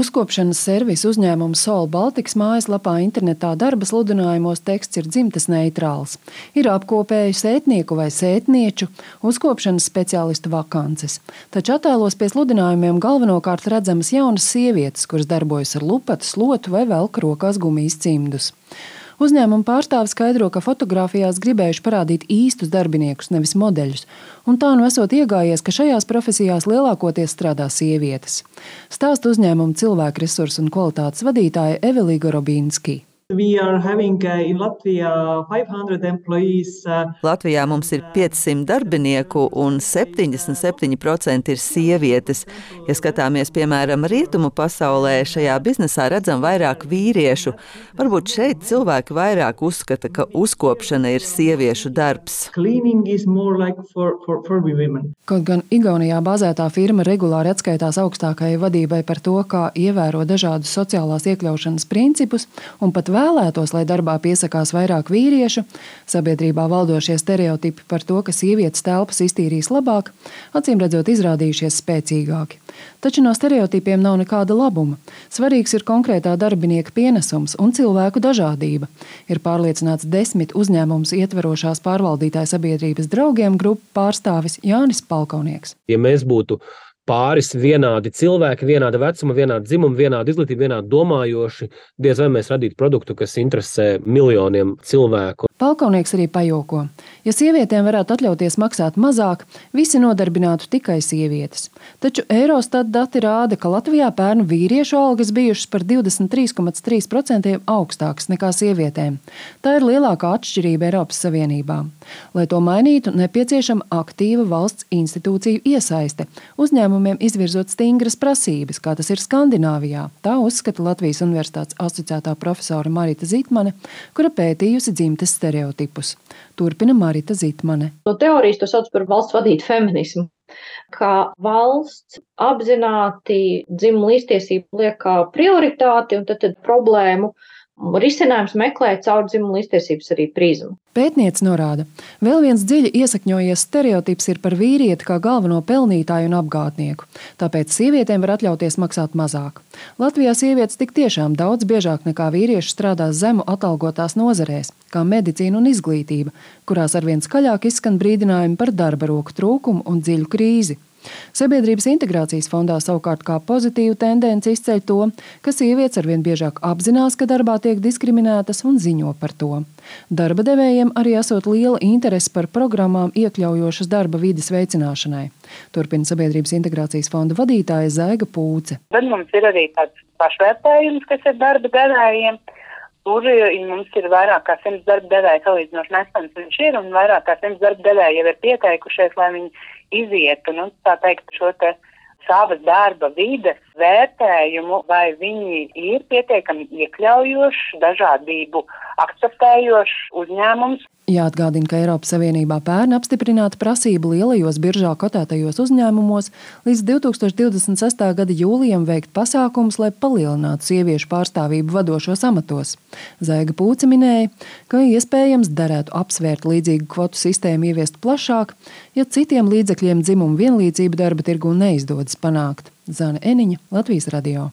Uzkopšanas servisa uzņēmuma Soul Baltics mājaslapā internetā darba sludinājumos teksts ir dzimtas neitrāls. Ir apkopēju sētnieku vai sētnieču uzkopšanas speciālistu vakances. Taču attēlos pie sludinājumiem galvenokārt redzamas jaunas sievietes, kuras darbojas ar lupatu, slotu vai velk rokās gumijas cimdus. Uzņēmuma pārstāvis skaidro, ka fotografijās gribējuši parādīt īstus darbiniekus, nevis modeļus, un tā nu esot iegājies, ka šajās profesijās lielākoties strādā sievietes. Stāsta uzņēmuma cilvēku resursu un kvalitātes vadītāja Evelīga Robīnski. Latvijā, uh, Latvijā mums ir 500 darbinieku un 77% ir sievietes. Ja skatāmies, piemēram, rietumu pasaulē, šajā biznesā redzam vairāk vīriešu. Varbūt šeit cilvēki vairāk uzskata, ka uzkopšana ir sieviešu darbs. Like for, for, for Kaut gan Igaunijā bāzētā firma regulāri atskaitās augstākajai vadībai par to, kā ievēro dažādus sociālās iekļaušanas principus un pat vēlētos, lai darbā piesakās vairāk vīriešu, sabiedrībā valdošie stereotipi par to, ka sievietes telpas iztīrīs labāk, acīm redzot, izrādījušies spēcīgāki. Taču no stereotipiem nav nekāda labuma. Svarīgs ir konkrētā darbinieka pienesums un cilvēku dažādība. Ir pārliecināts desmit uzņēmumus ietverošās pārvaldītāja sabiedrības draugiem grupu pārstāvis Jānis Palkaunieks. Ja mēs būtu pāris vienādi cilvēki, vienāda vecuma, vienāda dzimuma, vienāda izglītība, vienādi domājoši, diez vai mēs radītu produktu, kas interesē miljoniem cilvēku. Palkaunieks arī pajoko. Ja sievietēm varētu atļauties maksāt mazāk, visi nodarbinātu tikai sievietes. Taču Eurostat dati rāda, ka Latvijā pērnu vīriešu algas bijušas par 23,3% augstākas nekā sievietēm. Tā ir lielākā atšķirība Eiropas Savienībā. Lai to mainītu, nepieciešama aktīva valsts institūciju iesaiste. Uzņēmumi uzņēmumiem izvirzot stingras prasības, kā tas ir Skandināvijā. Tā uzskata Latvijas Universitātes asociētā profesora Marita Zitmane, kura pētījusi dzimtes stereotipus. Turpina Marita Zitmane. No teorijas to sauc par valsts vadītu feminismu ka valsts apzināti dzimumu līdztiesību liek kā prioritāti un tad, tad problēmu risinājums meklē caur dzimumu līdztiesības arī prizmu. Pētniece norāda, vēl viens dziļi iesakņojies stereotips ir par vīrieti kā galveno pelnītāju un apgādnieku, tāpēc sievietēm var atļauties maksāt mazāk. Latvijā sievietes tik tiešām daudz biežāk nekā vīrieši strādā zemu atalgotās nozarēs, kā medicīna un izglītība, kurās arvien skaļāk izskan brīdinājumi par darba roku trūkumu un dziļu krīzi. Sabiedrības integrācijas fondā savukārt kā pozitīvu tendenci izceļ to, ka sievietes arvien biežāk apzinās, ka darbā tiek diskriminētas un ziņo par to. Darba devējiem arī esot liela interese par programmām iekļaujošas darba vides veicināšanai. Turpina Sabiedrības integrācijas fonda vadītāja Zēga Pūce. Tad mums ir arī tāds pašvērtējums, kas ir darba devējiem. Tur mums ir vairāk kā simts darba devēja salīdzinoši nesens viņš ir, un vairāk kā simts darba devēja jau ir pieteikušies, lai viņi izietu, nu, teikt, šo savas darba vides vērtējumu, vai viņi ir pietiekami iekļaujoši, dažādību akceptējošs uzņēmums. Jāatgādina, ka Eiropas Savienībā pērn apstiprināta prasība lielajos biržā kotētajos uzņēmumos līdz 2026. gada jūlijam veikt pasākumus, lai palielinātu sieviešu pārstāvību vadošos amatos. Zaiga Pūce minēja, ka iespējams derētu apsvērt līdzīgu kvotu sistēmu ieviest plašāk, ja citiem līdzekļiem dzimumu vienlīdzību darba tirgu neizdodas panākt. Zana Eniņa, Latvijas radio.